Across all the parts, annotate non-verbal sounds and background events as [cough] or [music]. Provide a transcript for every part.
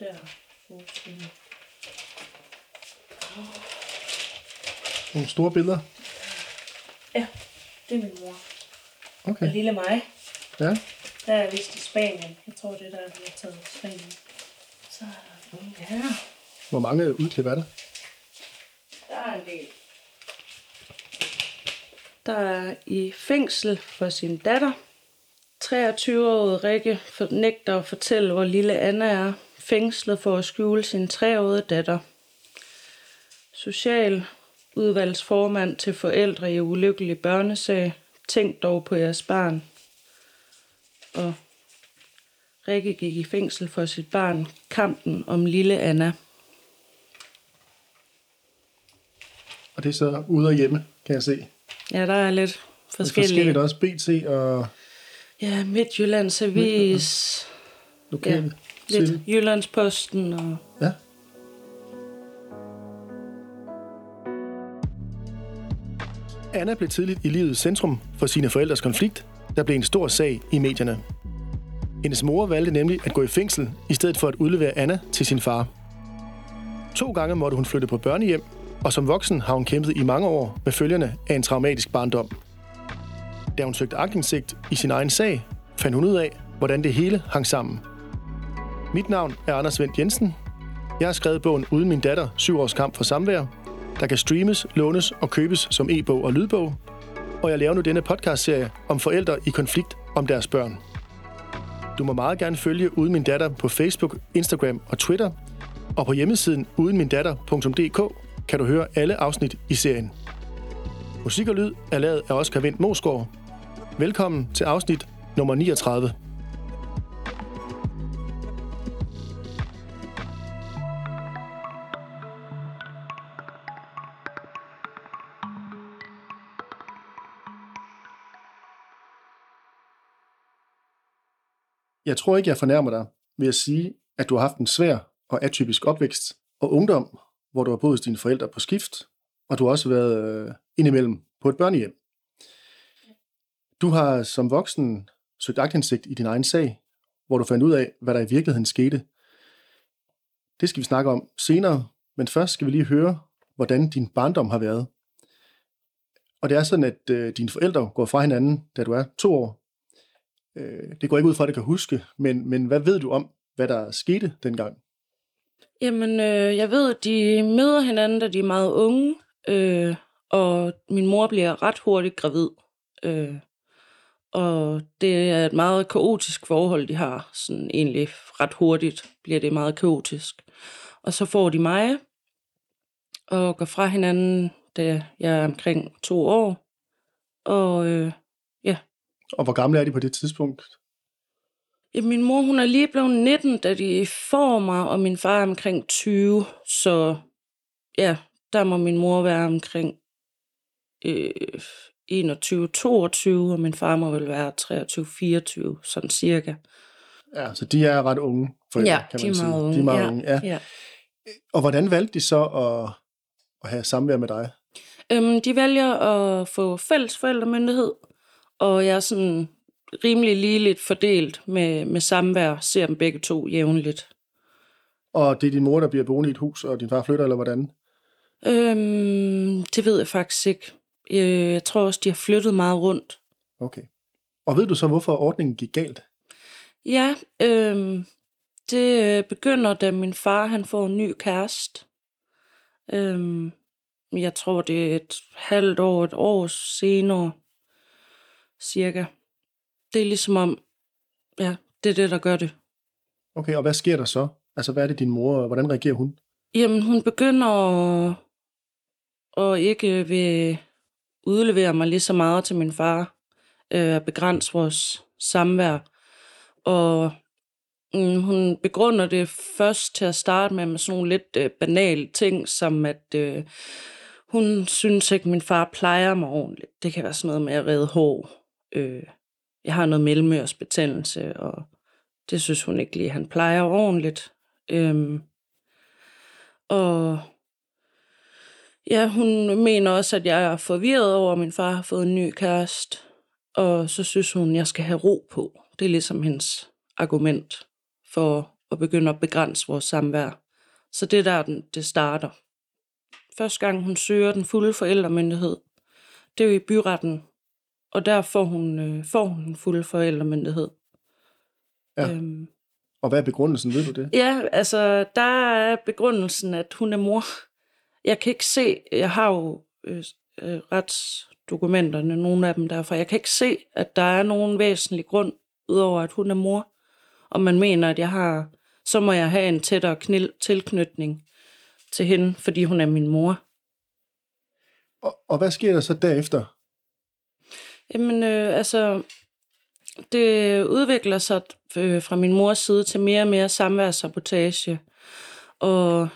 Der. Nogle store billeder. Ja, det er min mor. Og Okay. lille mig, Ja. der er vist i Spanien. Jeg tror, det er der, vi har taget i Spanien. Så er der nogle her. Hvor mange udklip er der? Der er en del. Der er i fængsel for sin datter. 23-årige Rikke nægter at fortælle, hvor lille Anna er. Fængslet for at skjule sin 3-årige datter. Social udvalgsformand til forældre i ulykkelig børnesag. Tænk dog på jeres barn. Og Rikke gik i fængsel for sit barn. Kampen om lille Anna. Og det er så ude og hjemme, kan jeg se. Ja, der er lidt forskellige. Forskelligt også. BT og Ja, Midtjyllands Avis, lokale. ja, lidt Side. Jyllandsposten og... Ja. Anna blev tidligt i livets centrum for sine forældres konflikt, der blev en stor sag i medierne. Hendes mor valgte nemlig at gå i fængsel, i stedet for at udlevere Anna til sin far. To gange måtte hun flytte på børnehjem, og som voksen har hun kæmpet i mange år med følgerne af en traumatisk barndom. Da hun søgte aktindsigt i sin egen sag, fandt hun ud af, hvordan det hele hang sammen. Mit navn er Anders Vendt Jensen. Jeg har skrevet bogen Uden min datter, syv års kamp for samvær, der kan streames, lånes og købes som e-bog og lydbog. Og jeg laver nu denne podcastserie om forældre i konflikt om deres børn. Du må meget gerne følge Uden min datter på Facebook, Instagram og Twitter. Og på hjemmesiden udenmindatter.dk kan du høre alle afsnit i serien. Musik og lyd er lavet af Oscar Vendt Mosgaard. Velkommen til afsnit nummer 39. Jeg tror ikke, jeg fornærmer dig ved at sige, at du har haft en svær og atypisk opvækst og ungdom, hvor du har boet hos dine forældre på skift, og du har også været øh, indimellem på et børnehjem. Du har som voksen søgt agtindsigt i din egen sag, hvor du fandt ud af, hvad der i virkeligheden skete. Det skal vi snakke om senere, men først skal vi lige høre, hvordan din barndom har været. Og det er sådan, at øh, dine forældre går fra hinanden, da du er to år. Øh, det går ikke ud fra, at du kan huske, men, men hvad ved du om, hvad der skete dengang? Jamen, øh, jeg ved, at de møder hinanden, da de er meget unge, øh, og min mor bliver ret hurtigt gravid. Øh, og det er et meget kaotisk forhold, de har. Sådan egentlig ret hurtigt bliver det meget kaotisk. Og så får de mig, og går fra hinanden, da jeg er omkring to år. Og øh, og hvor gamle er de på det tidspunkt? Ja, min mor, hun er lige blevet 19, da de får mig, og min far er omkring 20. Så ja, der må min mor være omkring øh, 21, 22, og min far må vel være 23, 24, sådan cirka. Ja, så de er ret unge forældre, ja, kan man sige. unge. De er meget ja, unge, ja. ja. Og hvordan valgte de så at, at have samvær med dig? Øhm, de vælger at få fælles forældremyndighed, og jeg er sådan rimelig ligeligt fordelt med, med samvær, ser dem begge to jævnligt. Og det er din mor, der bliver boende i et hus, og din far flytter, eller hvordan? Øhm, det ved jeg faktisk ikke. Øh, Jeg tror også, de har flyttet meget rundt. Okay. Og ved du så, hvorfor ordningen gik galt? Ja, øhm, det øh, begynder, da min far han får en ny kæreste. Øhm, jeg tror, det er et halvt år, et år senere, cirka. Det er ligesom om, ja, det er det, der gør det. Okay, og hvad sker der så? Altså, hvad er det, din mor, hvordan reagerer hun? Jamen, hun begynder at, at ikke vil udlevere mig lige så meget til min far, øh, begrænse vores samvær. Og mm, hun begrunder det først til at starte med med sådan nogle lidt øh, banale ting, som at øh, hun synes ikke, at min far plejer mig ordentligt. Det kan være sådan noget med at redde hår. Øh, jeg har noget mellemørsbetændelse, og det synes hun ikke lige, han plejer ordentligt. Øhm, og ja, hun mener også, at jeg er forvirret over, at min far har fået en ny kæreste. Og så synes hun, at jeg skal have ro på. Det er ligesom hendes argument for at begynde at begrænse vores samvær. Så det er der, det starter. Første gang hun søger den fulde forældremyndighed, det er jo i byretten, og der får hun, øh, får hun den fulde forældremyndighed. Ja. Øhm, Og hvad er begrundelsen, ved du det? Ja, altså, der er begrundelsen, at hun er mor. Jeg kan ikke se, jeg har jo øh, øh, retsdokumenterne, nogle af dem derfor, jeg kan ikke se, at der er nogen væsentlig grund, udover at hun er mor, og man mener, at jeg har, så må jeg have en tættere knil, tilknytning til hende, fordi hun er min mor. Og, og hvad sker der så derefter? Jamen, øh, altså, det udvikler sig øh, fra min mors side til mere og mere samværssabotage. Og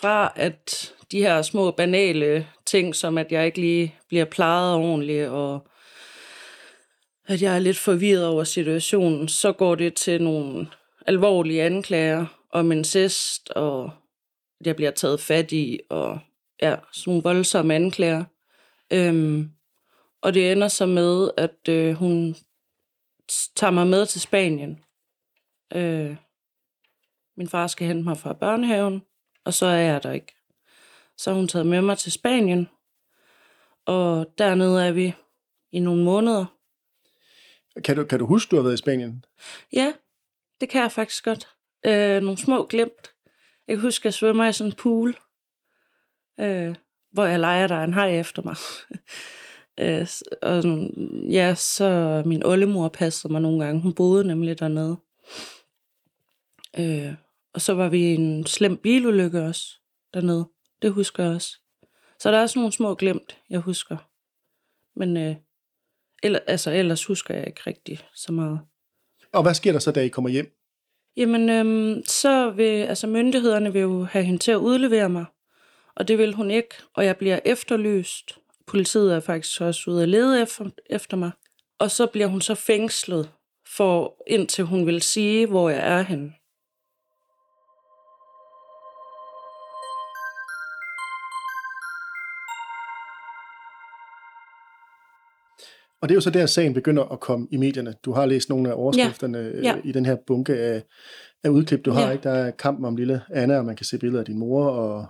fra at de her små banale ting, som at jeg ikke lige bliver plejet ordentligt, og at jeg er lidt forvirret over situationen, så går det til nogle alvorlige anklager om incest, og at jeg bliver taget fat i, og ja, sådan nogle voldsomme anklager. Øhm, og det ender så med, at øh, hun tager mig med til Spanien. Øh, min far skal hente mig fra børnehaven, og så er jeg der ikke. Så har hun taget med mig til Spanien, og dernede er vi i nogle måneder. Kan du, kan du huske, du har været i Spanien? Ja, det kan jeg faktisk godt. Øh, nogle små glemt. Jeg kan huske, at jeg svømmer i sådan en pool, øh, hvor jeg leger, der er en hej efter mig. [laughs] øh, og ja, så min oldemor passede mig nogle gange. Hun boede nemlig dernede. Øh, og så var vi i en slem bilulykke også dernede. Det husker jeg også. Så der er sådan nogle små glemt, jeg husker. Men øh, eller, altså, ellers husker jeg ikke rigtig så meget. Og hvad sker der så, da I kommer hjem? Jamen, øhm, så vil altså myndighederne vil jo have hende til at udlevere mig, og det vil hun ikke, og jeg bliver efterlyst. Politiet er faktisk også ude at lede efter, efter mig. Og så bliver hun så fængslet, for indtil hun vil sige, hvor jeg er henne. Og det er jo så der, sagen begynder at komme i medierne. Du har læst nogle af overskrifterne ja. Ja. i den her bunke af, af udklip, du har. Ja. Ikke? Der er kampen om lille Anna, og man kan se billeder af din mor. Og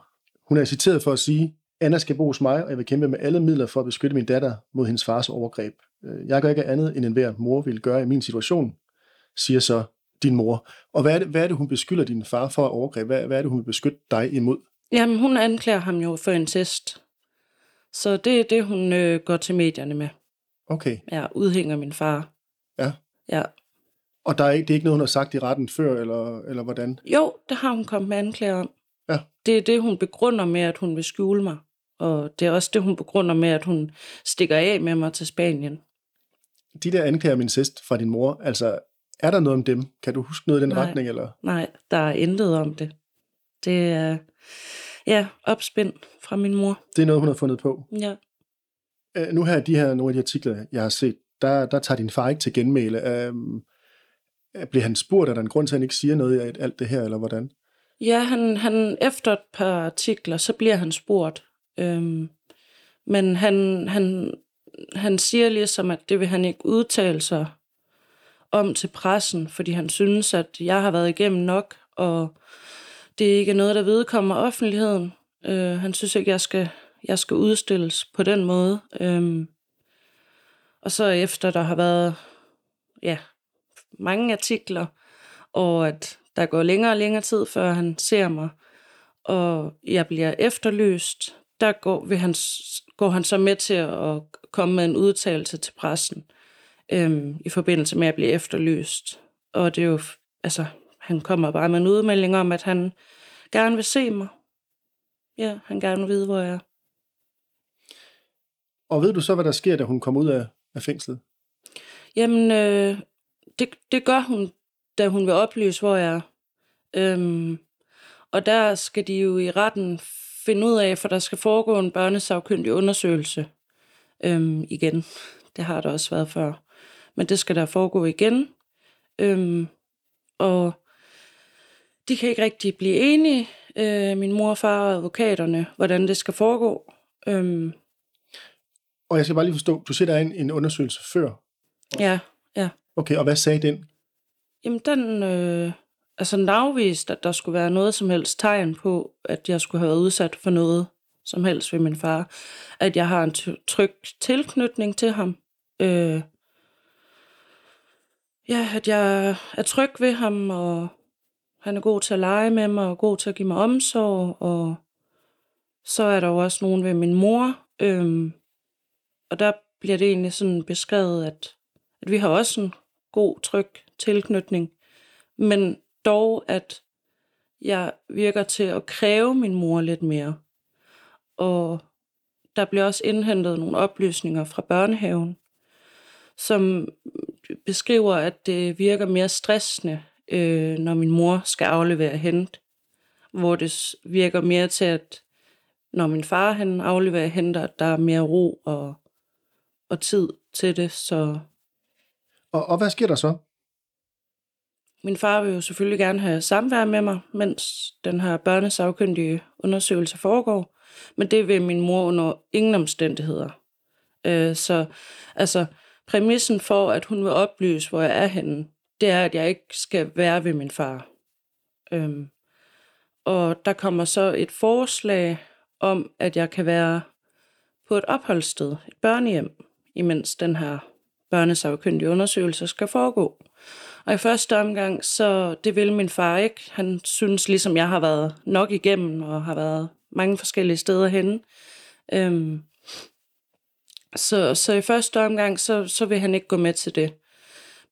hun er citeret for at sige, Anna skal bo hos mig, og jeg vil kæmpe med alle midler for at beskytte min datter mod hendes fars overgreb. Øh, Jeg gør ikke andet, end enhver mor ville gøre i min situation, siger så din mor. Og hvad er det, hvad er det hun beskylder din far for at overgreb? Hvad, hvad er det, hun vil beskytte dig imod? Jamen, hun anklager ham jo for incest. Så det er det, hun øh, går til medierne med. Okay. Jeg udhænger min far. Ja. Ja. Og der er ikke, det er ikke noget, hun har sagt i retten før, eller, eller hvordan? Jo, det har hun kommet med anklager om. Ja. Det er det, hun begrunder med, at hun vil skjule mig. Og det er også det, hun begrunder med, at hun stikker af med mig til Spanien. De der anklager om incest fra din mor, altså, er der noget om dem? Kan du huske noget i den Nej. retning, eller? Nej, der er intet om det. Det er, ja, opspind fra min mor. Det er noget, hun har fundet på. Ja. Uh, nu her, de her, nogle af de artikler, jeg har set, der, der tager din far ikke til genmæle. Um, bliver han spurgt, er der en grund til, at han ikke siger noget af alt det her, eller hvordan? Ja, han, han, efter et par artikler, så bliver han spurgt. Øhm, men han, han, han siger ligesom, at det vil han ikke udtale sig om til pressen, fordi han synes, at jeg har været igennem nok, og det er ikke noget, der vedkommer offentligheden. Øh, han synes ikke, jeg skal, jeg skal udstilles på den måde. Øhm, og så efter der har været ja, mange artikler, og at der går længere og længere tid, før han ser mig, og jeg bliver efterlyst, der går, vil han, går han så med til at komme med en udtalelse til pressen øhm, i forbindelse med at blive efterlyst. Og det er jo, altså, han kommer bare med en udmelding om, at han gerne vil se mig. Ja, han gerne vil vide, hvor jeg er. Og ved du så, hvad der sker, da hun kommer ud af, af fængslet? Jamen, øh, det, det gør hun, da hun vil oplyse, hvor jeg er. Øhm, og der skal de jo i retten finde ud af, for der skal foregå en børnesagkyndig undersøgelse øhm, igen. Det har der også været før. Men det skal der foregå igen. Øhm, og de kan ikke rigtig blive enige, øh, min mor, far og advokaterne, hvordan det skal foregå. Øhm, Og jeg skal bare lige forstå, du siger, der er en, en undersøgelse før. ja, ja. Okay, og hvad sagde den? Jamen, den, øh, altså navvist, at der skulle være noget som helst tegn på, at jeg skulle have været udsat for noget som helst ved min far. At jeg har en tryg tilknytning til ham. Øh, ja, at jeg er tryg ved ham, og han er god til at lege med mig, og god til at give mig omsorg, og så er der jo også nogen ved min mor, øhm, og der bliver det egentlig sådan beskrevet, at, at vi har også en god, tryg tilknytning, men dog, at jeg virker til at kræve min mor lidt mere. Og der bliver også indhentet nogle oplysninger fra børnehaven, som beskriver, at det virker mere stressende, øh, når min mor skal aflevere hente. Hvor det virker mere til, at når min far han afleverer henter, der er mere ro og, og tid til det. Så Og, og hvad sker der så? Min far vil jo selvfølgelig gerne have samvær med mig, mens den her børnesagkyndige undersøgelse foregår. Men det vil min mor under ingen omstændigheder. Øh, så altså, præmissen for, at hun vil oplyse, hvor jeg er henne, det er, at jeg ikke skal være ved min far. Øhm, og der kommer så et forslag om, at jeg kan være på et opholdssted, et børnehjem, imens den her børnesagkyndige undersøgelse skal foregå. Og i første omgang, så det vil min far ikke. Han synes, ligesom jeg har været nok igennem, og har været mange forskellige steder henne. Øhm, så, så i første omgang, så, så vil han ikke gå med til det.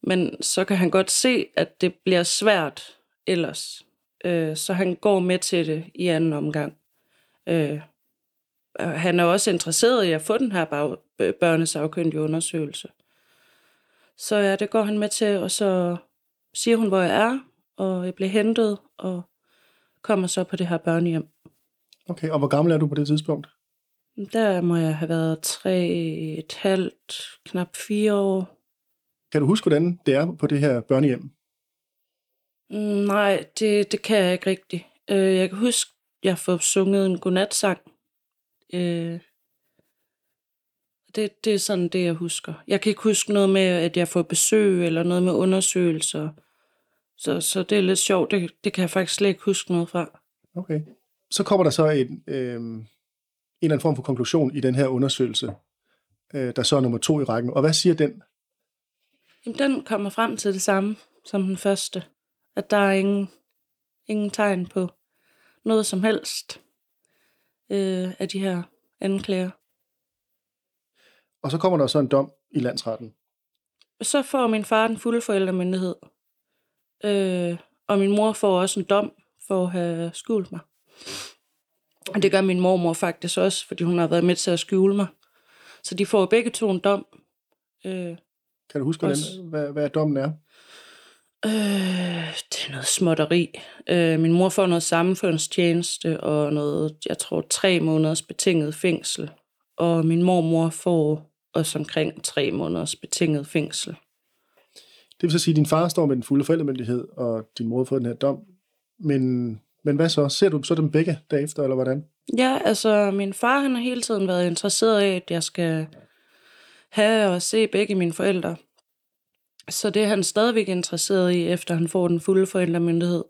Men så kan han godt se, at det bliver svært ellers. Øh, så han går med til det i anden omgang. Øh, han er også interesseret i at få den her bag, øh, børnesagkyndige undersøgelse. Så ja, det går han med til, og så siger hun, hvor jeg er, og jeg bliver hentet, og kommer så på det her børnehjem. Okay, og hvor gammel er du på det tidspunkt? Der må jeg have været tre, et halvt, knap fire år. Kan du huske, hvordan det er på det her børnehjem? Mm, nej, det, det kan jeg ikke rigtigt. Øh, jeg kan huske, jeg får sunget en godnatsang. Øh, det, det er sådan det, jeg husker. Jeg kan ikke huske noget med, at jeg får besøg, eller noget med undersøgelser. Så, så det er lidt sjovt. Det, det kan jeg faktisk slet ikke huske noget fra. Okay. Så kommer der så en, øh, en eller anden form for konklusion i den her undersøgelse, øh, der så er nummer to i rækken. Og hvad siger den? Jamen, den kommer frem til det samme som den første. At der er ingen, ingen tegn på noget som helst øh, af de her anklager. Og så kommer der så en dom i landsretten. Så får min far den fulde forældremyndighed. Øh, og min mor får også en dom for at have skjult mig. Og det gør min mormor faktisk også, fordi hun har været med til at skjule mig. Så de får begge to en dom. Øh, Kan du huske, hvordan, hvad, hvad dommen er? Øh, det er noget småtteri. Øh, min mor får noget samfundstjeneste og noget, jeg tror, tre måneders betinget fængsel. Og min mormor får også omkring tre måneders betinget fængsel. Det vil så sige, at din far står med den fulde forældremyndighed, og din mor får den her dom. Men, men hvad så? Ser du så dem begge derefter, eller hvordan? Ja, altså min far han har hele tiden været interesseret i, at jeg skal have og se begge mine forældre. Så det er han stadigvæk interesseret i, efter han får den fulde forældremyndighed.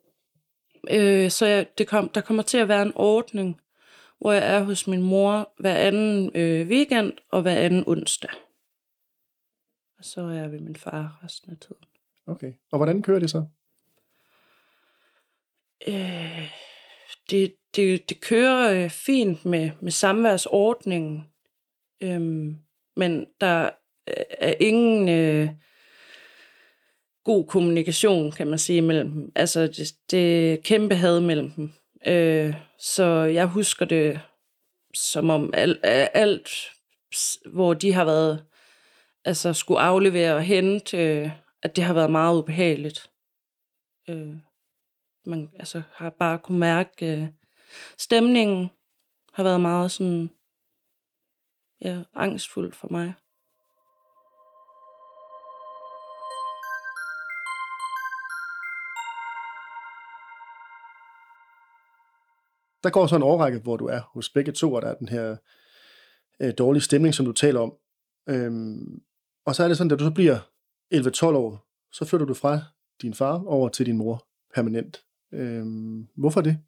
Øh, så jeg, det kom, der kommer til at være en ordning, hvor jeg er hos min mor hver anden øh, weekend og hver anden onsdag. Og så er jeg ved min far resten af tiden. Okay. Og hvordan kører det så? Øh, det, det, det kører øh, fint med, med samværsordningen, øhm, men der er ingen øh, god kommunikation, kan man sige, mellem dem. Altså, det, det er kæmpe had mellem dem. Øh, så jeg husker det som om alt, alt, hvor de har været, altså skulle aflevere og hente, øh, at det har været meget ubehageligt. Øh, man altså, har bare kunne mærke, øh, stemningen har været meget sådan, ja, angstfuld for mig. Der går så en årrække, hvor du er hos begge to, og der er den her øh, dårlige stemning, som du taler om. Øhm, og så er det sådan, at du så bliver 11-12 år, så flytter du fra din far over til din mor. permanent. Øhm, hvorfor det?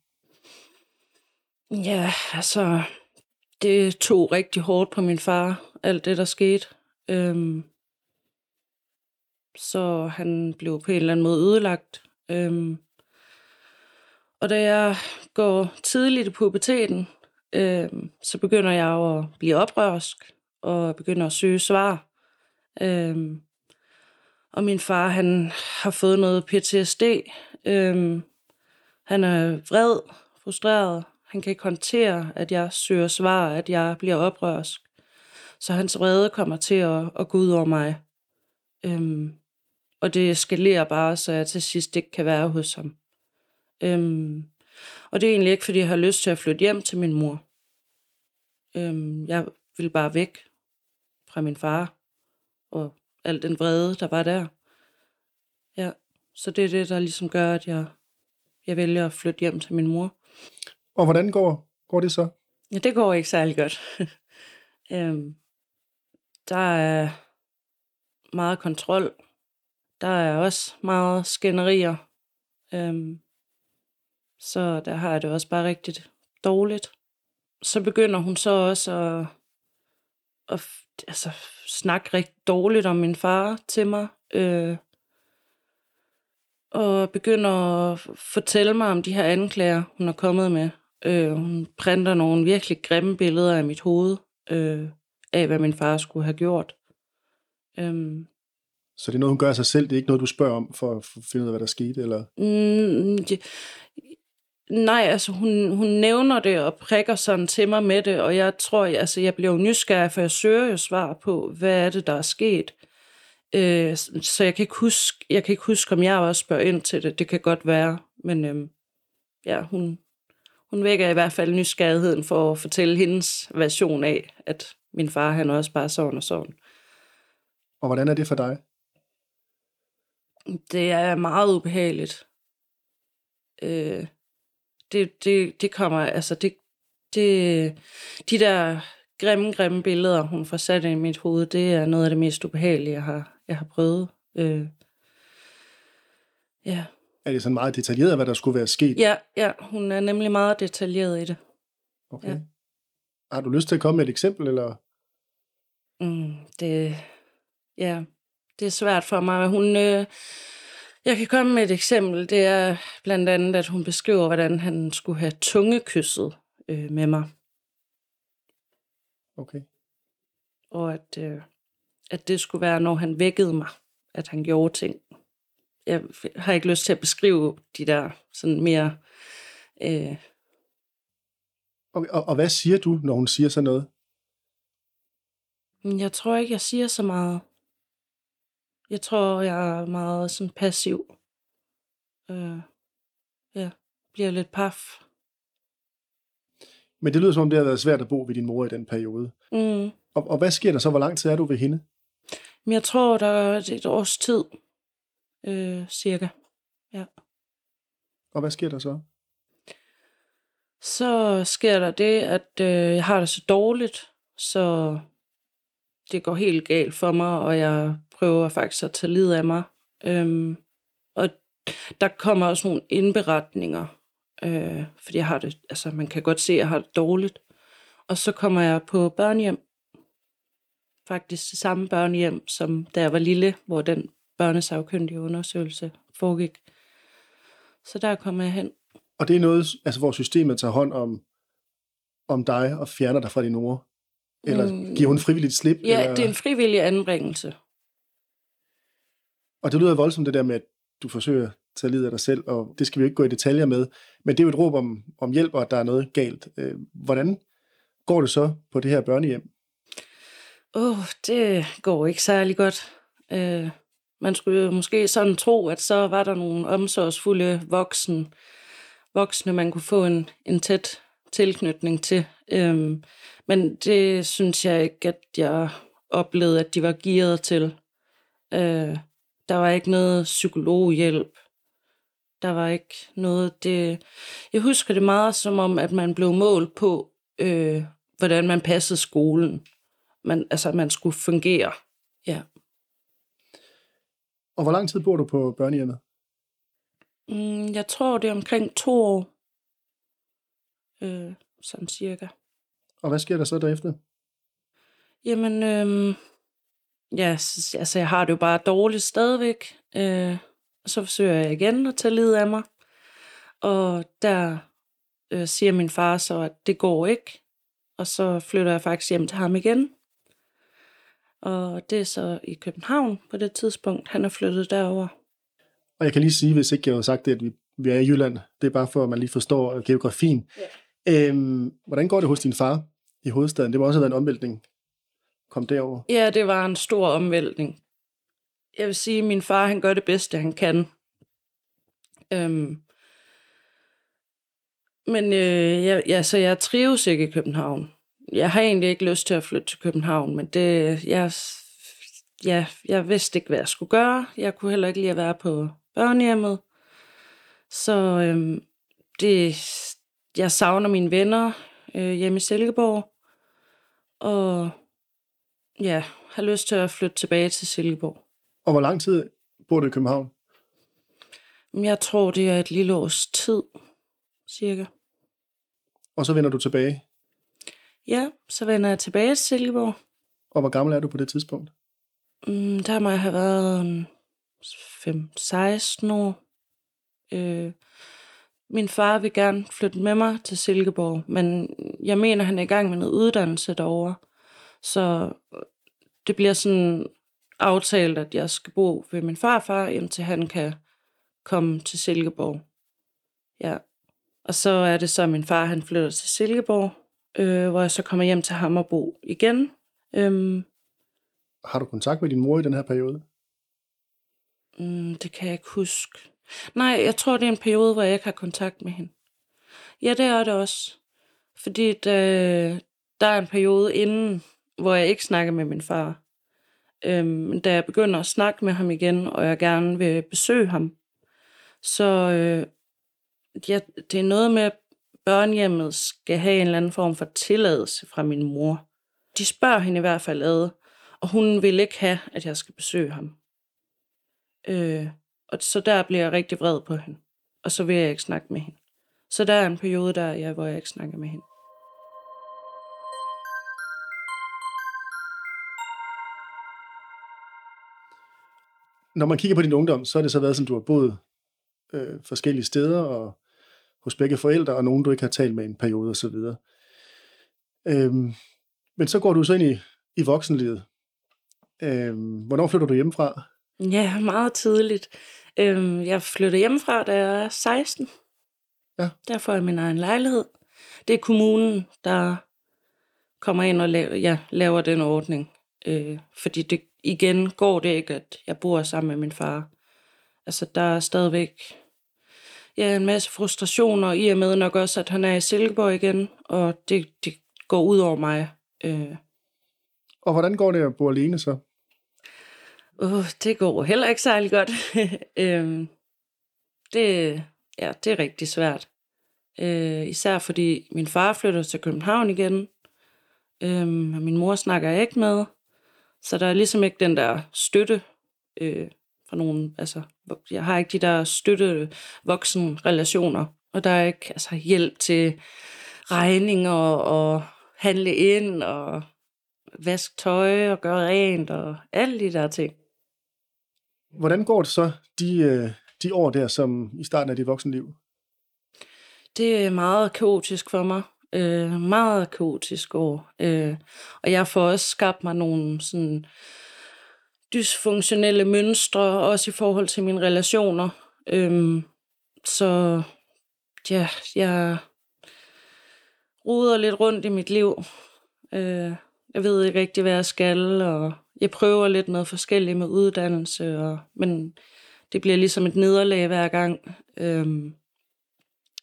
Ja, altså, det tog rigtig hårdt på min far, alt det, der skete. Øhm, så han blev på en eller anden måde ødelagt. Øhm, og da jeg går tidligt i puberteten, øhm, så begynder jeg jo at blive oprørsk og begynder at søge svar. Øhm, og min far, han har fået noget PTSD. Øhm, han er vred, frustreret. Han kan ikke håndtere, at jeg søger svar, at jeg bliver oprørsk. Så hans vrede kommer til at, at gå ud over mig. Øhm, og det eskalerer bare, så jeg til sidst ikke kan være hos ham. Øhm, og det er egentlig ikke, fordi jeg har lyst til at flytte hjem til min mor. Øhm, jeg vil bare væk fra min far, og al den vrede, der var der. Ja, så det er det, der ligesom gør, at jeg, jeg vælger at flytte hjem til min mor. Og hvordan går, går det så? Ja, det går ikke særlig godt. [laughs] øhm, der er meget kontrol. Der er også meget skænderier. Øhm, så der har jeg det også bare rigtig dårligt. Så begynder hun så også at, at altså, snakke rigtig dårligt om min far til mig. Øh, og begynder at fortælle mig om de her anklager, hun er kommet med. Øh, hun printer nogle virkelig grimme billeder af mit hoved, øh, af hvad min far skulle have gjort. Øhm, Så det er noget, hun gør af sig selv? Det er ikke noget, du spørger om for at finde ud af, hvad der skete? Eller? Mm, nej, altså hun, hun nævner det og prikker sådan til mig med det, og jeg tror, jeg, altså jeg bliver jo nysgerrig, for jeg søger jo svar på, hvad er det, der er sket. Øh, så jeg kan, ikke huske, jeg kan ikke huske, om jeg også spørger ind til det. Det kan godt være, men øhm, ja, hun, hun vækker i hvert fald nysgerrigheden for at fortælle hendes version af, at min far han også bare sådan og sådan. Og hvordan er det for dig? Det er meget ubehageligt. Øh, det, det, det kommer, altså det, det, de der grimme, grimme billeder, hun får sat i mit hoved, det er noget af det mest ubehagelige, jeg har, jeg har prøvet. Øh, ja. Er det sådan meget detaljeret, hvad der skulle være sket? ja, ja, hun er nemlig meget detaljeret i det. Okay. Ja. Har du lyst til at komme med et eksempel? Eller? Mm, det, ja, det er svært for mig. Hun, øh, jeg kan komme med et eksempel. Det er blandt andet, at hun beskriver, hvordan han skulle have tungekysset øh, med mig. Okay. Og at, øh, at det skulle være, når han vækkede mig, at han gjorde ting. Jeg har ikke lyst til at beskrive de der sådan mere... Øh, okay. Og, og hvad siger du, når hun siger sådan noget? jeg tror ikke, jeg siger så meget. Jeg tror, jeg er meget sådan passiv. Øh, ja, bliver lidt paf. Men det lyder som om, det har været svært at bo ved din mor i den periode. Mm. Og, og hvad sker der så? Hvor lang tid er du ved hende? Men jeg tror, der er et års tid, øh, cirka. Ja. Og hvad sker der så? Så sker der det, at øh, jeg har det så dårligt, så det går helt galt for mig, og jeg prøver faktisk at tage lid af mig. Øhm, og der kommer også nogle indberetninger, øh, fordi jeg har det, altså man kan godt se, at jeg har det dårligt. Og så kommer jeg på børnehjem, faktisk det samme børnehjem, som da jeg var lille, hvor den børnesagkyndige undersøgelse foregik. Så der kommer jeg hen. Og det er noget, altså, hvor systemet tager hånd om, om dig og fjerner dig fra din mor? Eller Mm. giver hun frivilligt slip? Ja, eller? det er en frivillig anbringelse. Og det lyder voldsomt det der med, at du forsøger at tage lid af dig selv, og det skal vi jo ikke gå i detaljer med. Men det er jo et råb om, om hjælp, og at der er noget galt. Øh, hvordan går det så på det her børnehjem? Åh, oh, det går ikke særlig godt. Øh, man skulle jo måske sådan tro, at så var der nogle omsorgsfulde voksen, voksne, man kunne få en, en tæt tilknytning til. Øhm, men det synes jeg ikke, at jeg oplevede, at de var gearet til. Øh, der var ikke noget psykologhjælp. Der var ikke noget... Det, jeg husker det meget som om, at man blev målt på, øh, hvordan man passede skolen. Man, altså, man skulle fungere. Ja. Og hvor lang tid bor du på børnehjemmet? Mm, jeg tror, det er omkring to år. Øh, sådan cirka. Og hvad sker der så derefter? Jamen, øhm, ja, s- altså jeg har det jo bare dårligt stadigvæk. Øh, og så forsøger jeg igen at tage livet af mig. Og der øh, siger min far så, at det går ikke. Og så flytter jeg faktisk hjem til ham igen. Og det er så i København på det tidspunkt. Han er flyttet derover. Og jeg kan lige sige, hvis ikke jeg har sagt det, at vi, vi er i Jylland. Det er bare for, at man lige forstår geografien. Ja. Øhm, hvordan går det hos din far i hovedstaden? Det må også have været en omvæltning. Kom derover. Ja, det var en stor omvæltning. Jeg vil sige, at min far han gør det bedste, han kan. Øhm, men øh, jeg, ja, så jeg trives ikke i København. Jeg har egentlig ikke lyst til at flytte til København, men det, jeg, ja, jeg vidste ikke, hvad jeg skulle gøre. Jeg kunne heller ikke lide at være på børnehjemmet. Så øhm, det, jeg savner mine venner øh, hjemme i Silkeborg. Og ja, har lyst til at flytte tilbage til Silkeborg. Og hvor lang tid bor du i København? Jeg tror, det er et lille års tid, cirka. Og så vender du tilbage. Ja, så vender jeg tilbage til Silkeborg. Og hvor gammel er du på det tidspunkt? Mm, der må jeg have været en 5-16 år. Øh, min far vil gerne flytte med mig til Silkeborg, men jeg mener, han er i gang med noget uddannelse derovre. Så det bliver sådan aftalt, at jeg skal bo ved min farfar, indtil han kan komme til Silkeborg. Ja. Og så er det så, at min far han flytter til Silkeborg, øh, hvor jeg så kommer hjem til ham og bo igen. Øhm, Har du kontakt med din mor i den her periode? Mm, det kan jeg ikke huske. Nej, jeg tror, det er en periode, hvor jeg ikke har kontakt med hende. Ja, det er det også. Fordi der, der er en periode inden, hvor jeg ikke snakker med min far. Øhm, da jeg begynder at snakke med ham igen, og jeg gerne vil besøge ham, så øh, ja, det er noget med, at børnehjemmet skal have en eller anden form for tilladelse fra min mor. De spørger hende i hvert fald ad, og hun vil ikke have, at jeg skal besøge ham. Øh, og så der bliver jeg rigtig vred på hende. Og så vil jeg ikke snakke med hende. Så der er en periode der, ja, hvor jeg ikke snakker med hende. Når man kigger på din ungdom, så har det så været, som du har boet øh, forskellige steder, og hos begge forældre, og nogen, du ikke har talt med i en periode osv. Øhm, men så går du så ind i, i voksenlivet. Øhm, hvornår flytter du hjemmefra? Ja, meget tidligt. Øhm, jeg flyttede hjemmefra, da jeg er 16. Ja. Der får jeg min egen lejlighed. Det er kommunen, der kommer ind og laver, ja, laver den ordning. Øh, fordi det, igen går det ikke, at jeg bor sammen med min far. Altså, der er stadigvæk ja, en masse frustrationer, i og med nok også, at han er i Silkeborg igen, og det, det går ud over mig. Øh, Og hvordan går det at bo alene så? Uh, det går heller ikke særlig godt. [laughs] øhm, det, ja, det er rigtig svært. Øh, især fordi min far flytter til København igen. Øhm, og min mor snakker jeg ikke med. Så der er ligesom ikke den der støtte øh, fra nogen. Altså, jeg har ikke de der støtte voksen relationer. Og der er ikke altså, hjælp til regninger og handle ind og vaske tøj og gøre rent og alle de der ting. Hvordan går det så de, øh, de år der, som i starten af dit voksenliv? Det er meget kaotisk for mig. Øh, meget kaotisk år. Øh, og jeg får også skabt mig nogle sådan dysfunktionelle mønstre, også i forhold til mine relationer. Øh, så ja, jeg roder lidt rundt i mit liv. Øh, jeg ved ikke rigtig, hvad jeg skal, og jeg prøver lidt noget forskelligt med uddannelse, og, men det bliver ligesom et nederlag hver gang. Øh,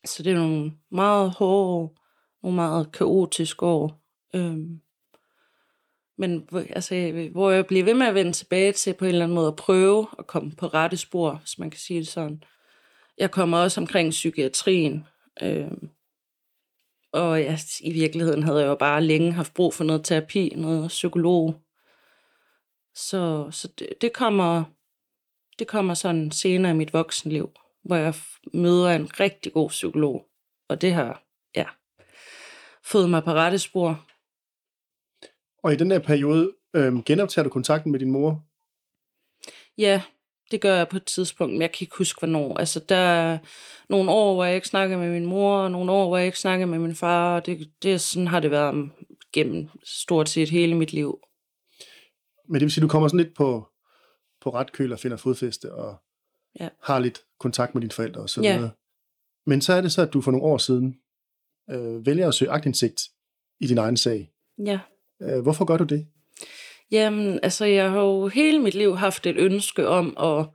så det er nogle meget hårde år, nogle meget kaotiske år. Øhm, men altså, hvor jeg bliver ved med at vende tilbage til på en eller anden måde at prøve at komme på rette spor, hvis man kan sige det sådan. Jeg kommer også omkring psykiatrien. Øhm, og jeg, i virkeligheden havde jeg jo bare længe haft brug for noget terapi, noget psykolog. Så, så det, det kommer det kommer sådan senere i mit voksenliv, hvor jeg møder en rigtig god psykolog. Og det har, fået mig på rette spor. Og i den der periode, øh, genoptager du kontakten med din mor? Ja, det gør jeg på et tidspunkt, men jeg kan ikke huske, hvornår. Altså, der er nogle år, hvor jeg ikke snakker med min mor, og nogle år, hvor jeg ikke snakker med min far, og det, det, sådan har det været gennem stort set hele mit liv. Men det vil sige, du kommer sådan lidt på, på ret køl og finder fodfæste og Ja. har lidt kontakt med dine forældre og så Ja. Men så er det så, at du for nogle år siden øh, vælger at søge agtindsigt i din egen sag. Ja. Øh, hvorfor gør du det? Jamen, altså, jeg har jo hele mit liv haft et ønske om at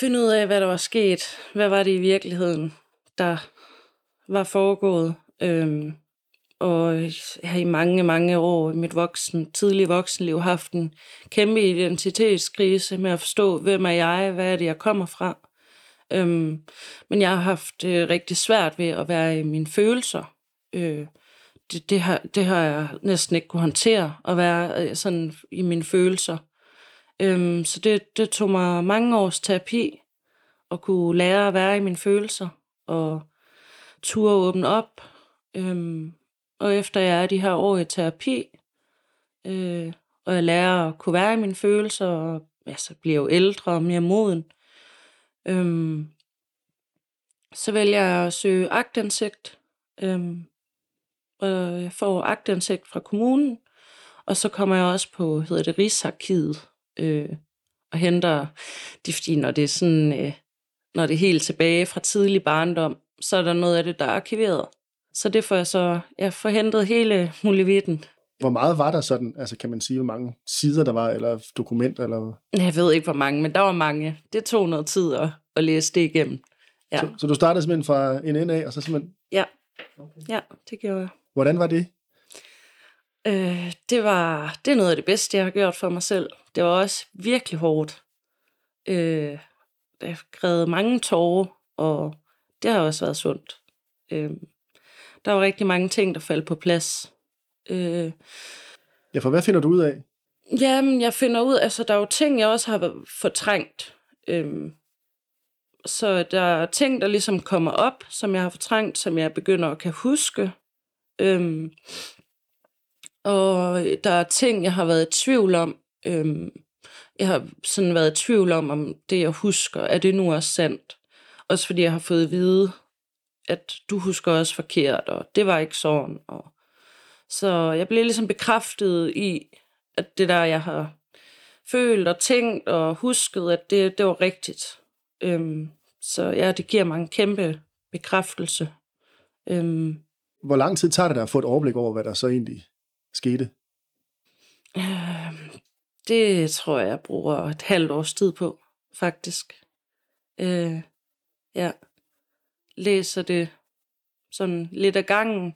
finde ud af, hvad der var sket. Hvad var det i virkeligheden, der var foregået. Øhm, og jeg har i mange, mange år i mit voksen, tidlige voksenliv haft en kæmpe identitetskrise med at forstå, hvem er jeg, hvad er det, jeg kommer fra. Øhm, men jeg har haft øh, rigtig svært ved at være i mine følelser. Øh, det, det, har, det har jeg næsten ikke kunne håndtere, at være øh, sådan i mine følelser. Øhm, så det, det tog mig mange års terapi at kunne lære at være i mine følelser og turde åbne op. Øhm, og efter jeg er de her år i terapi, øh, og jeg lærer at kunne være i mine følelser, og ja, så bliver jeg jo ældre og mere moden, øhm, så vælger jeg at søge agtindsigt. Øhm, og jeg får agtindsigt fra kommunen, og så kommer jeg også på, hedder det, Rigsarkivet, øh, og henter, det er fordi, når det er sådan, øh, når det er helt tilbage fra tidlig barndom, så er der noget af det, der er arkiveret. Så det får jeg så, jeg får hentet hele muligheden. Hvor meget var der sådan, altså kan man sige, hvor mange sider der var, eller dokumenter, eller... Jeg ved ikke, hvor mange, men der var mange. Det tog noget tid at, at læse det igennem. Ja. Så, så du startede simpelthen fra en ende af, og så simpelthen... Ja, ja det gjorde jeg. Hvordan var det? Øh, det var det er noget af det bedste, jeg har gjort for mig selv. Det var også virkelig hårdt. Øh, jeg græd mange tårer, og det har også været sundt. Øh, der var rigtig mange ting, der faldt på plads. Øh, Ja, for hvad finder du ud af? Jamen, jeg finder ud, altså der er jo ting, jeg også har fortrængt. Øhm, så der er ting, der ligesom kommer op, som jeg har fortrængt, som jeg begynder at kan huske. Øhm, og der er ting, jeg har været i tvivl om. Øhm, jeg har sådan været i tvivl om, om det, jeg husker, er det nu også sandt. Også fordi jeg har fået at vide, at du husker også forkert, og det var ikke sådan. Og så jeg blev ligesom bekræftet i, at det der, jeg har følt og tænkt og husket, at det, det var rigtigt. Øhm, så ja, det giver mig en kæmpe bekræftelse. Øhm, Hvor lang tid tager det dig at få et overblik over, hvad der så egentlig skete? øh, det tror jeg, jeg bruger et halvt års tid på, faktisk. Øh, ja. Læser det sådan lidt af gangen,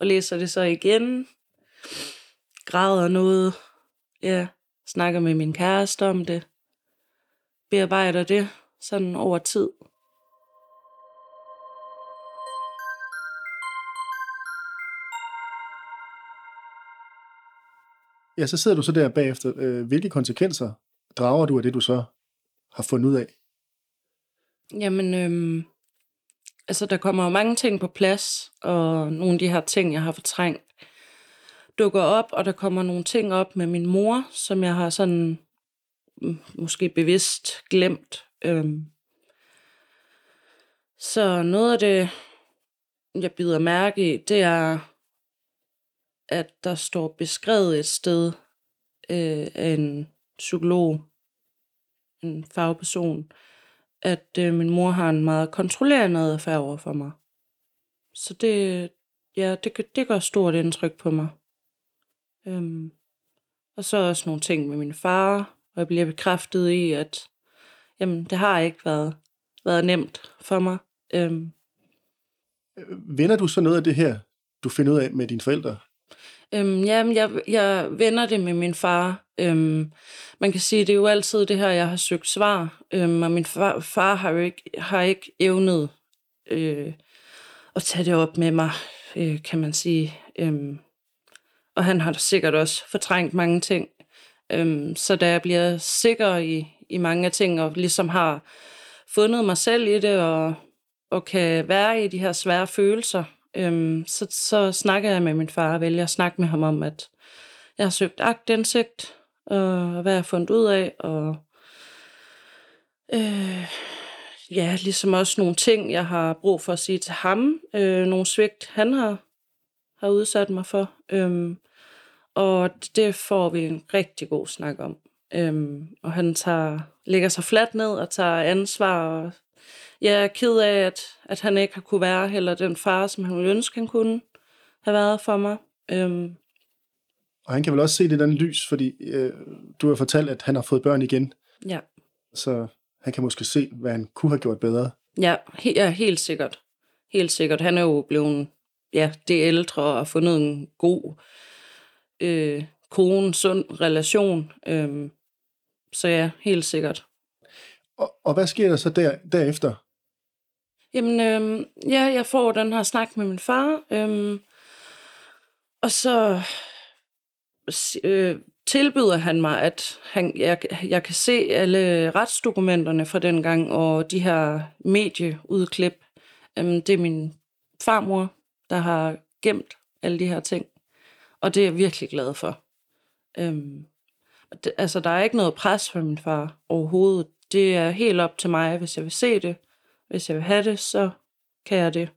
og læser det så igen. Græder noget. Ja, snakker med min kæreste om det. Bearbejder det sådan over tid. Ja, så sidder du så der bagefter. Øh, hvilke konsekvenser drager du af det, du så har fundet ud af? Jamen, øhm, altså der kommer jo mange ting på plads, og nogle af de her ting, jeg har fortrængt, dukker op, og der kommer nogle ting op med min mor, som jeg har sådan mm, måske bevidst glemt. Øhm. Så noget af det, jeg bider mærke i, det er, at der står beskrevet et sted øh, af en psykolog, en fagperson, at øh, min mor har en meget kontrollerende adfærd over for mig. Så det, ja, det, gør- det gør stort indtryk på mig. Øhm, og så også nogle ting med min far, og jeg bliver bekræftet i, at jamen, det har ikke været, været nemt for mig. Øhm, Vender du så noget af det her, du finder ud af med dine forældre? Øhm, jamen, jeg, jeg vender det med min far. Øhm, man kan sige, det er jo altid det her, jeg har søgt svar. Øhm, og min far, far har jo ikke, har ikke evnet øh, at tage det op med mig, øh, kan man sige. Øhm, og han har sikkert også fortrængt mange ting. Øhm, så da jeg bliver sikker i, i mange af ting, og ligesom har fundet mig selv i det, og, og kan være i de her svære følelser, øhm, så, så snakker jeg med min far og vælger at snakke med ham om, at jeg har søgt agtindsigt, og hvad jeg har fundet ud af, og øh, ja, ligesom også nogle ting, jeg har brug for at sige til ham, øh, nogle svigt, han har, har udsat mig for, øh, og det får vi en rigtig god snak om. Øhm, og han tager, lægger sig fladt ned og tager ansvar. Og jeg er ked af, at, at han ikke har kunne være heller den far, som han ville ønske, han kunne have været for mig. Øhm, og han kan vel også se det i den lys, fordi øh, du har fortalt, at han har fået børn igen, ja. så han kan måske se, hvad han kunne have gjort bedre. Ja, he, ja, helt sikkert. Helt sikkert. Han er jo blevet ja, det ældre og har fundet en god øh, kone, sund relation. Øhm, så ja, helt sikkert. Og, og hvad sker der så der, derefter? Jamen, øhm, ja, jeg får den her snak med min far, øhm, og så øh, tilbyder han mig, at han, jeg, jeg kan se alle retsdokumenterne fra den gang, og de her medieudklip. Øhm, det er min farmor, der har gemt alle de her ting, og det er jeg virkelig glad for. Øhm, det, altså, der er ikke noget pres fra min far overhovedet. Det er helt op til mig, hvis jeg vil se det. Hvis jeg vil have det, så kan jeg det.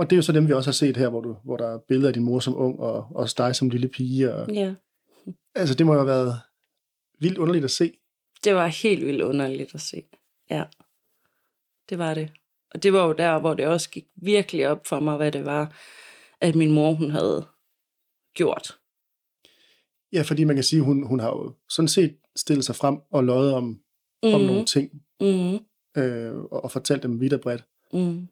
Og det er jo så dem, vi også har set her, hvor, du, hvor der er billeder af din mor som ung, og også dig som lille pige. Og, Ja. altså, det må jo have været vildt underligt at se. Det var helt vildt underligt at se. Ja, det var det. Og det var jo der, hvor det også gik virkelig op for mig, hvad det var, at min mor, hun havde gjort. Ja, fordi man kan sige, hun, hun har jo sådan set stillet sig frem og løjet om, mm. om nogle ting, Mm, øh, og, og fortalt dem vidt og bredt. mm.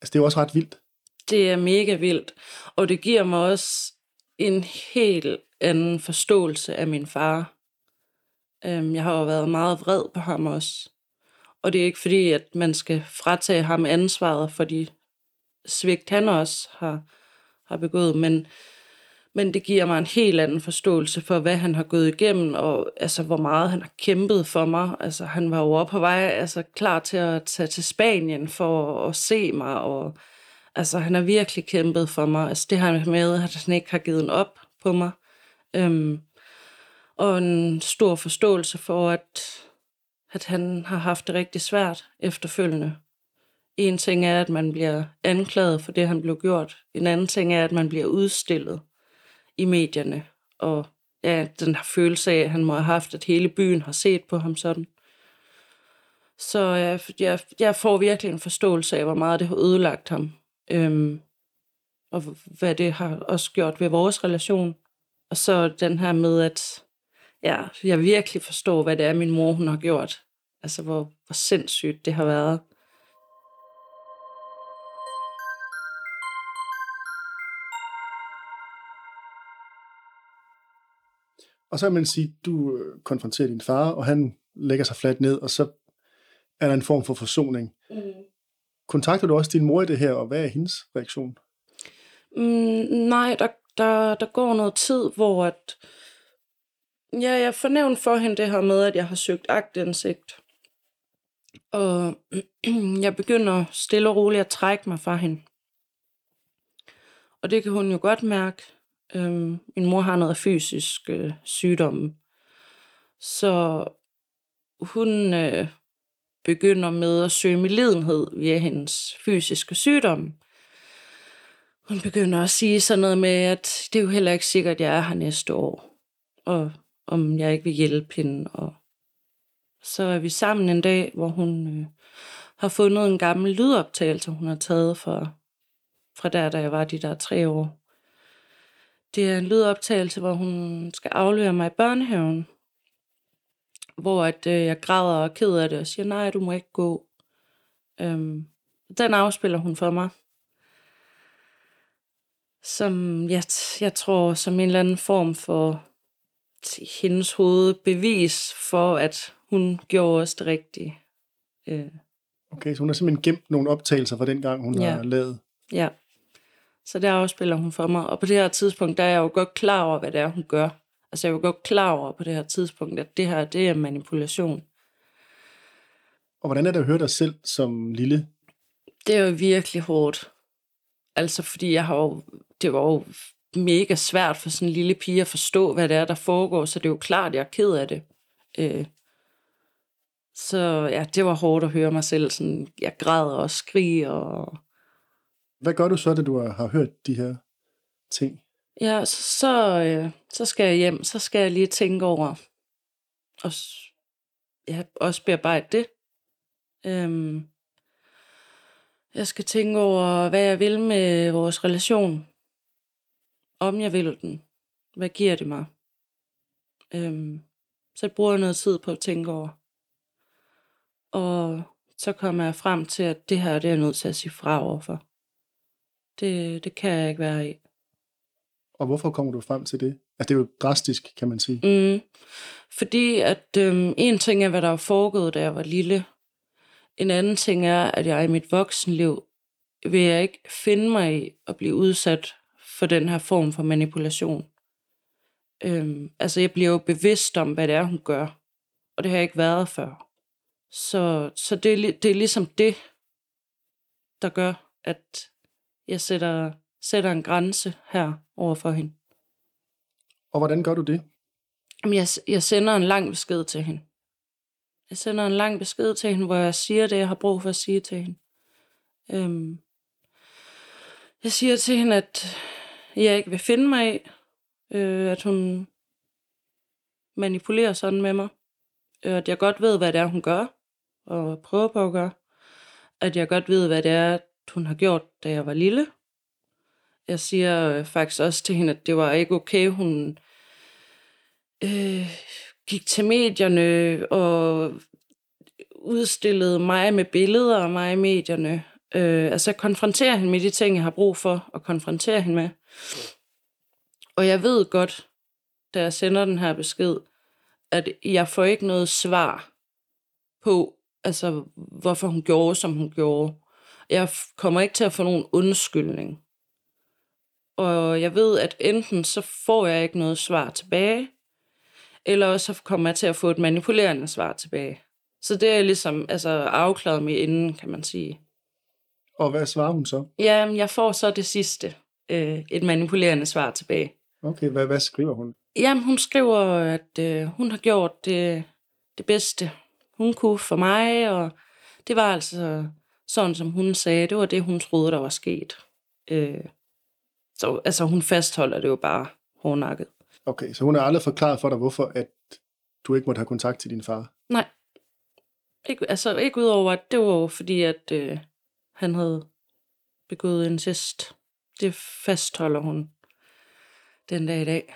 Altså, det er jo også ret vildt. Det er mega vildt. Og det giver mig også en helt anden forståelse af min far. Øhm, jeg har jo været meget vred på ham også. Og det er ikke fordi, at man skal fratage ham ansvaret for de svigt, han også har, har begået, men, men det giver mig en helt anden forståelse for, hvad han har gået igennem, og altså, hvor meget han har kæmpet for mig. Altså, han var jo oppe på vej, altså, klar til at tage til Spanien for at se mig, og altså, han har virkelig kæmpet for mig. Altså, det han med, at han ikke har givet en op på mig. Øhm, og en stor forståelse for, at, at han har haft det rigtig svært efterfølgende. En ting er, at man bliver anklaget for det, han blev gjort. En anden ting er, at man bliver udstillet i medierne. Og ja, den her følelse af, at han må have haft, at hele byen har set på ham sådan. Så jeg, jeg, jeg får virkelig en forståelse af, hvor meget det har ødelagt ham. Øhm, og hvad det har også gjort ved vores relation. Og så den her med, at ja, jeg virkelig forstår, hvad det er, min mor hun har gjort. Altså, hvor, hvor sindssygt det har været. Og så kan man sige, du øh, konfronterer din far, og han lægger sig fladt ned, og så er der en form for forsoning. Mm. Kontakter du også din mor i det her, og hvad er hendes reaktion? Mm, nej, der, der, der går noget tid, hvor at, ja, jeg fornævnte for hende det her med, at jeg har søgt agtindsigt. Og [clears throat] jeg begynder stille og roligt at trække mig fra hende. Og det kan hun jo godt mærke. Øhm, min mor har noget fysisk øh, sygdom. Så hun øh, begynder med at søge medlidenhed via hendes fysiske sygdom. Hun begynder at sige sådan noget med, at det er jo heller ikke sikkert, at jeg er her næste år. Og om jeg ikke vil hjælpe hende. Og så er vi sammen en dag, hvor hun øh, har fundet en gammel lydoptagelse, hun har taget fra, fra der, da jeg var de der tre år. Det er en lydoptagelse, hvor hun skal aflevere mig i børnehaven. Hvor at, øh, jeg græder og er ked af det og siger, nej, du må ikke gå. Øhm, den afspiller hun for mig. Som jeg, jeg tror, som en eller anden form for hendes hoved bevis for, at hun gjorde os det rigtige. Øh, Okay, så hun har simpelthen gemt nogle optagelser fra den gang, hun Ja. har lavet. ja. Så der afspiller hun for mig. Og på det her tidspunkt, der er jeg jo godt klar over, hvad det er, hun gør. Altså jeg jo godt klar over på det her tidspunkt, at det her, det er manipulation. Og hvordan er det at høre dig selv som lille? Det er jo virkelig hårdt. Altså, fordi jeg har jo, det var jo mega svært for sådan en lille pige at forstå, hvad det er, der foregår, så det er jo klart, at jeg er ked af det. Øh, så ja, det var hårdt at høre mig selv. Sådan, jeg græd og skriger. Og... Hvad gør du så, da du har hørt de her ting? Ja, så, så, øh, så skal jeg hjem. Så skal jeg lige tænke over, og ja, også bearbejde det. Øhm, jeg skal tænke over, hvad jeg vil med vores relation. Om jeg vil den. Hvad giver det mig? Øhm, så bruger jeg noget tid på at tænke over. Og så kommer jeg frem til, at det her det er jeg nødt til at sige fra overfor. Det, det kan jeg ikke være i. Og hvorfor kommer du frem til det? Altså, det er jo drastisk, kan man sige. Mm. Fordi at øhm, en ting er, hvad der er foregået, da jeg var lille. En anden ting er, at jeg i mit voksenliv vil jeg ikke finde mig i at blive udsat for den her form for manipulation. Øhm, altså, jeg bliver jo bevidst om, hvad det er, hun gør. Og det har jeg ikke været før. Så, så det, er, det er ligesom det, der gør, at jeg sætter, sætter en grænse her over for hende. Og hvordan gør du det? Jamen, jeg, jeg sender en lang besked til hende. Jeg sender en lang besked til hende, hvor jeg siger det, jeg har brug for at sige til hende. Øhm, jeg siger til hende, at jeg ikke vil finde mig i, øh, at hun manipulerer sådan med mig. Øh, at jeg godt ved, hvad det er, hun gør, og prøver på at gøre. At jeg godt ved, hvad det er, hun har gjort, da jeg var lille. Jeg siger øh, faktisk også til hende, at det var ikke okay, hun øh, gik til medierne og udstillede mig med billeder af mig i medierne. Øh, altså konfrontere hende med de ting, jeg har brug for at konfrontere hende med. Og jeg ved godt, da jeg sender den her besked, at jeg får ikke noget svar på, altså hvorfor hun gjorde, som hun gjorde. Jeg kommer ikke til at få nogen undskyldning. Og jeg ved, at enten så får jeg ikke noget svar tilbage, eller så kommer jeg til at få et manipulerende svar tilbage. Så det er ligesom altså, afklaret med inden, kan man sige. Og hvad svarer hun så? Ja, jeg får så det sidste, øh, et manipulerende svar tilbage. Okay, hvad, hvad skriver hun? Jamen, hun skriver, at øh, hun har gjort det, det bedste, hun kunne for mig, og det var altså sådan, som hun sagde, det var det, hun troede, der var sket. Øh, så altså, hun fastholder det jo bare hårdnakket. Okay, så hun har aldrig forklaret for dig, hvorfor at du ikke måtte have kontakt til din far. Nej. Ikke, altså ikke udover, at det var jo fordi, at øh, han havde begået incest. Det fastholder hun den dag i dag.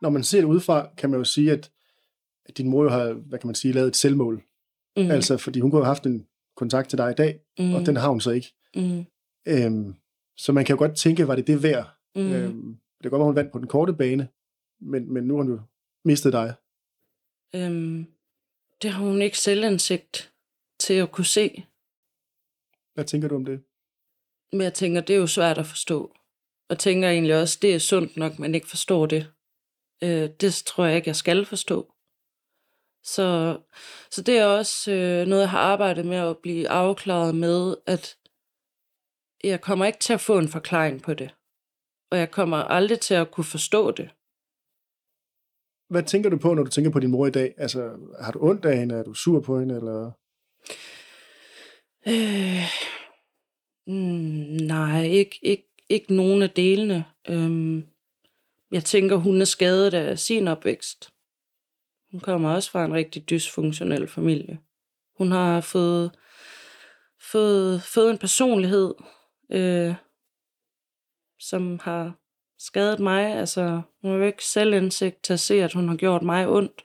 Når man ser det udefra, kan man jo sige, at, at din mor jo har, hvad kan man sige, lavet et selvmål. Mm. Altså, fordi hun kunne have haft en kontakt til dig i dag, mm. og den har hun så ikke. Mm. Øhm, så man kan jo godt tænke, var det det værd? Mm. Øhm, det kan godt være, hun vandt på den korte bane, men, men nu har hun jo mistet dig. Øhm, det har hun ikke selvindsigt til at kunne se. Hvad tænker du om det? Men jeg tænker, det er jo svært at forstå. Og tænker egentlig også, det er sundt nok, man ikke forstår det. Øh, det tror jeg ikke, jeg skal forstå. Så, så det er også øh, noget, jeg har arbejdet med at blive afklaret med, at jeg kommer ikke til at få en forklaring på det. Og jeg kommer aldrig til at kunne forstå det. Hvad tænker du på, når du tænker på din mor i dag? Altså, har du ondt af hende? Er du sur på hende? Eller? Øh, mm, nej, ikke, ikke, ikke nogen af delene. Øhm, jeg tænker, hun er skadet af sin opvækst. Hun kommer også fra en rigtig dysfunktionel familie. Hun har fået, fået, fået en personlighed, øh, som har skadet mig. Altså, hun har jo ikke selvindsigt til at se, at hun har gjort mig ondt.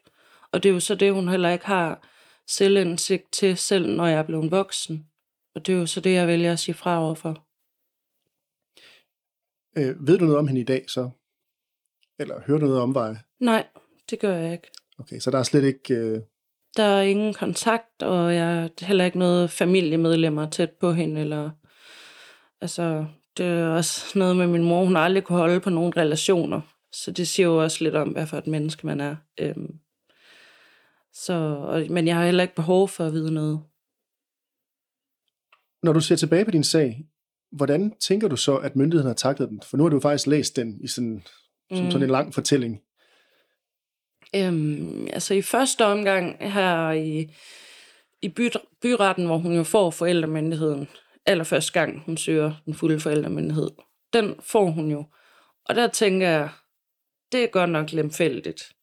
Og det er jo så det, hun heller ikke har selvindsigt til, selv når jeg er blevet voksen. Og det er jo så det, jeg vælger at sige fra overfor. Øh, ved du noget om hende i dag så? Eller hører du noget om vej? Nej, det gør jeg ikke. Okay, så der er slet ikke... Øh... Der er ingen kontakt, og jeg har heller ikke noget familiemedlemmer tæt på hende, eller altså, det er også noget med min mor. Hun har aldrig kunne holde på nogle relationer. Så det siger jo også lidt om, hvad for et menneske man er. Øhm, så, og, men jeg har heller ikke behov for at vide noget. Når du ser tilbage på din sag, hvordan tænker du så, at myndigheden har taklet den? For nu har du faktisk læst den i sådan, som Mm. sådan en lang fortælling. Øhm, altså i første omgang her i, i by, byretten, hvor hun jo får forældremyndigheden, allerførste gang hun søger den fulde forældremyndighed, den får hun jo. Og der tænker jeg, det er godt nok lemfældigt.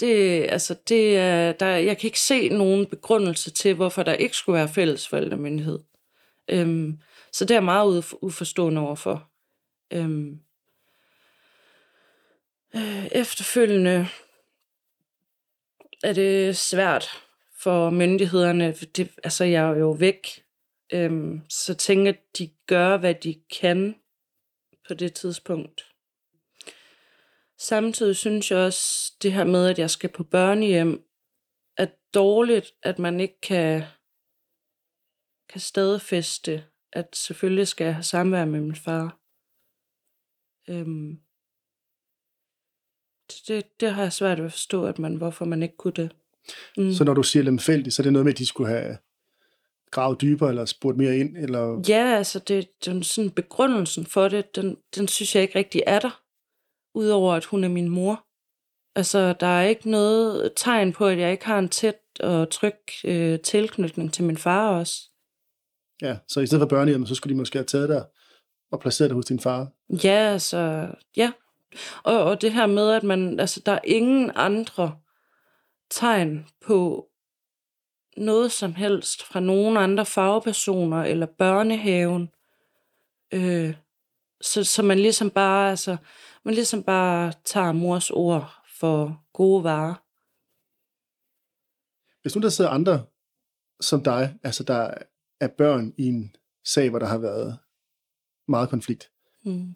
Det, altså det er, der, jeg kan ikke se nogen begrundelse til, hvorfor der ikke skulle være fælles forældremyndighed. Øhm, så det er jeg meget uforstående overfor. Øhm, øh, efterfølgende er det svært for myndighederne. Det, altså, jeg er jo væk. Øhm, så tænker de gør, hvad de kan på det tidspunkt. Samtidig synes jeg også, det her med, at jeg skal på børnehjem, er dårligt, at man ikke kan, kan stadfeste, at selvfølgelig skal jeg have samvær med min far. Øhm, det, det, har jeg svært ved at forstå, at man, hvorfor man ikke kunne det. Mm. Så når du siger lemfældigt, så er det noget med, at de skulle have gravet dybere, eller spurgt mere ind, eller... Ja, altså det, den sådan begrundelsen for det, den, den synes jeg ikke rigtig er der. Udover at hun er min mor. Altså, der er ikke noget tegn på, at jeg ikke har en tæt og tryg øh, tilknytning til min far også. Ja, så i stedet for børnehjem, så skulle de måske have taget dig og placeret dig hos din far. Ja, altså, ja. Og, og det her med, at man, altså, der er ingen andre tegn på noget som helst fra nogen andre fagpersoner eller børnehaven. Øh, så, så man ligesom bare, altså, man ligesom bare tager mors ord for gode varer. Hvis nu der sidder andre som dig, altså der er børn i en sag, hvor der har været meget konflikt, Mm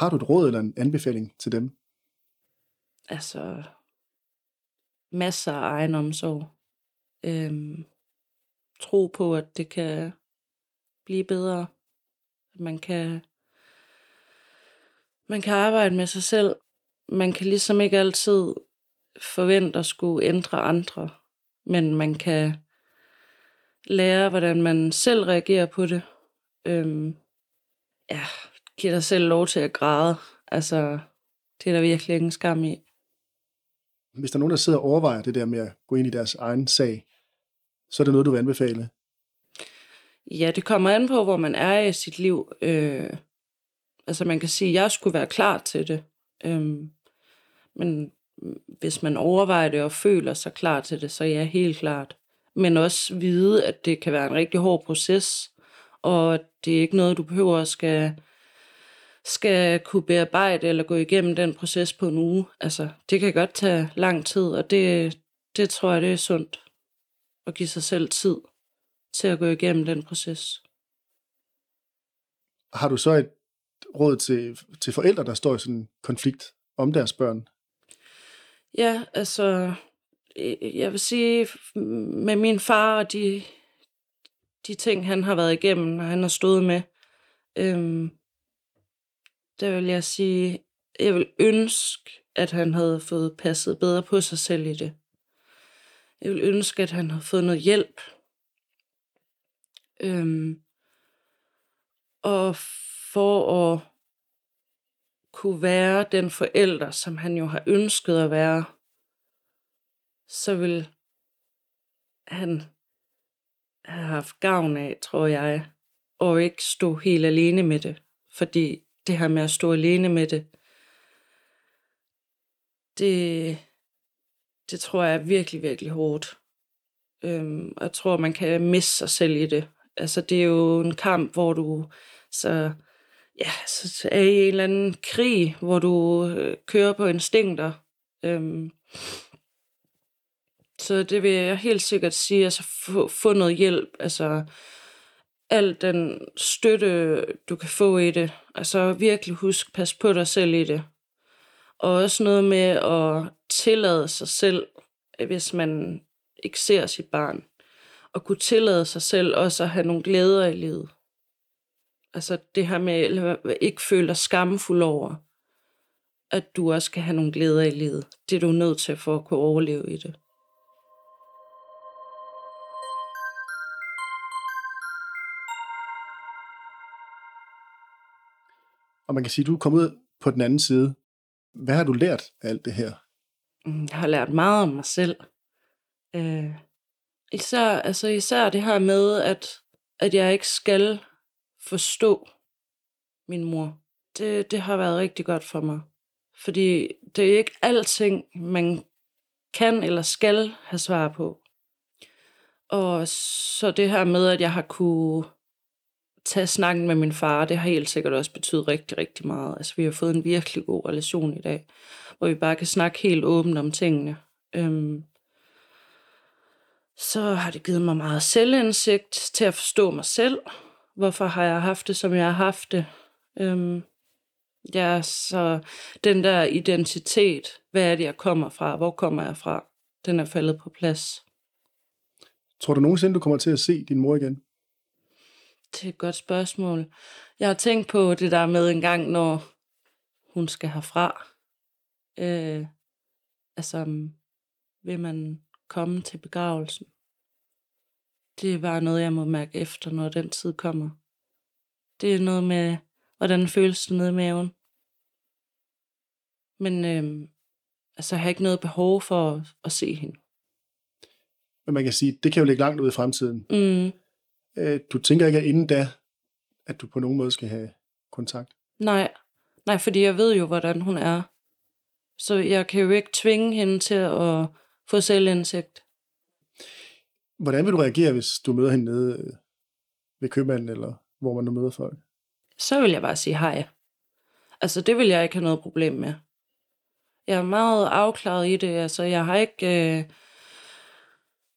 har du et råd eller en anbefaling til dem? Altså, masser af egen omsorg. Øhm, tro på, at det kan blive bedre. At man kan, man kan arbejde med sig selv. Man kan ligesom ikke altid forvente at skulle ændre andre, men man kan lære, hvordan man selv reagerer på det. Øhm, ja, giv dig selv lov til at græde. Altså, det er der virkelig ingen skam i. Hvis der er nogen, der sidder og overvejer det der med at gå ind i deres egen sag, så er det noget, du vil anbefale. Ja, det kommer an på, hvor man er i sit liv. Øh, altså man kan sige, at jeg skulle være klar til det. Øhm, men hvis man overvejer det og føler sig klar til det, så er jeg helt klart. Men også vide, at det kan være en rigtig hård proces, og det er ikke noget, du behøver at skal, skal kunne bearbejde eller gå igennem den proces på en uge. Altså, det kan godt tage lang tid, og det, det tror jeg, det er sundt at give sig selv tid til at gå igennem den proces. Har du så et råd til, til forældre, der står i sådan en konflikt om deres børn? Ja, altså, øh, jeg vil sige, med min far og de, de ting, han har været igennem, og han har stået med, øhm, der vil jeg sige, jeg vil ønske, at han havde fået passet bedre på sig selv i det. Jeg vil ønske, at han havde fået noget hjælp. Øhm, og for at kunne være den forælder, som han jo har ønsket at være, så vil han have haft gavn af, tror jeg, og ikke stå helt alene med det. Fordi det her med at stå alene med det, det, det tror jeg er virkelig, virkelig hårdt. Øhm, og jeg tror, man kan miste sig selv i det. Altså, det er jo en kamp, hvor du så, ja, så er i en eller anden krig, hvor du øh, kører på instinkter. Øhm, så det vil jeg helt sikkert sige, altså få, få noget hjælp, altså al den støtte, du kan få i det. Altså virkelig husk, pas på dig selv i det. Og også noget med at tillade sig selv, hvis man ikke ser sit barn. Og kunne tillade sig selv også at have nogle glæder i livet. Altså det her med at ikke føle dig skamfuld over, at du også skal have nogle glæder i livet. Det er du nødt til for at kunne overleve i det. Og man kan sige, at du er kommet ud på den anden side. Hvad har du lært af alt det her? Mm, Jeg har lært meget om mig selv. Øh, især, altså især det her med, at, at jeg ikke skal forstå min mor. Det, det har været rigtig godt for mig. Fordi det er ikke alting, man kan eller skal have svar på. Og så det her med, at jeg har kunne tage snakken med min far, det har helt sikkert også betydet rigtig, rigtig meget. Altså, vi har fået en virkelig god relation i dag, hvor vi bare kan snakke helt åbent om tingene. Øhm, så har det givet mig meget selvindsigt til at forstå mig selv. Hvorfor har jeg haft det, som jeg har haft det? Øhm, ja, så den der identitet, hvad er det, jeg kommer fra? Hvor kommer jeg fra? Den er faldet på plads. Tror du nogensinde, du kommer til at se din mor igen? Det er et godt spørgsmål. Jeg har tænkt på det der med en gang, når hun skal herfra. Øh, altså, vil man komme til begravelsen? Det er bare noget, jeg må mærke efter, når den tid kommer. Det er noget med, hvordan føles det nede i maven. Men øh, altså, jeg har ikke noget behov for at, at se hende. Men man kan sige, det kan jo ligge langt ud i fremtiden. Mm, Øh, Du tænker ikke, at inden da, at du på nogen måde skal have kontakt? nej, nej, fordi jeg ved jo, hvordan hun er. Så jeg kan jo ikke tvinge hende til at få selvindsigt. Hvordan vil du reagere, hvis du møder hende nede øh, ved købmanden, eller hvor man nu møder folk? så vil jeg bare sige hej. Altså, det vil jeg ikke have noget problem med. Jeg er meget afklaret i det. Altså, jeg har ikke... Øh,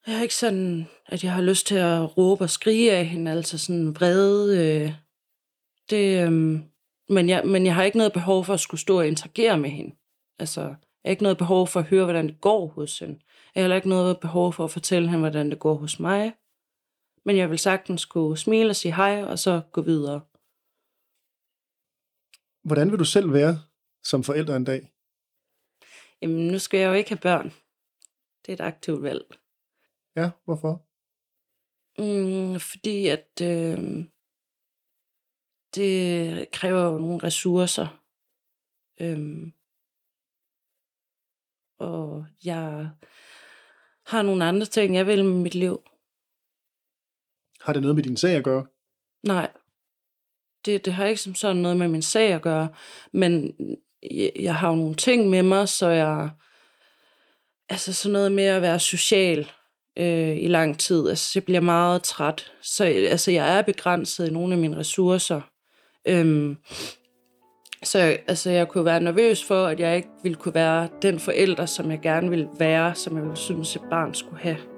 jeg har ikke sådan, at jeg har lyst til at råbe og skrige af hende, altså sådan vrede. Øh, det, øh, men, jeg, men jeg har ikke noget behov for at skulle stå og interagere med hende. Altså, jeg har ikke noget behov for at høre, hvordan det går hos hende. Jeg har heller ikke noget behov for at fortælle hende, hvordan det går hos mig. Men jeg vil sagtens kunne smile og sige hej, og så gå videre. Hvordan vil du selv være som forælder en dag? Jamen, nu skal jeg jo ikke have børn. Det er et aktivt valg. Ja, hvorfor? Mm, fordi at øh, det kræver jo nogle ressourcer. Øhm, og jeg har nogle andre ting, jeg vil med mit liv. Har det noget med din sag at gøre? Nej, det, det har ikke som sådan noget med min sag at gøre, men jeg, jeg har jo nogle ting med mig, så jeg, altså sådan noget med at være social øh, i lang tid, altså jeg bliver meget træt, så altså jeg er begrænset i nogle af mine ressourcer. Øhm, så altså, jeg kunne være nervøs for, at jeg ikke ville kunne være den forælder, som jeg gerne ville være, som jeg ville synes, et barn skulle have.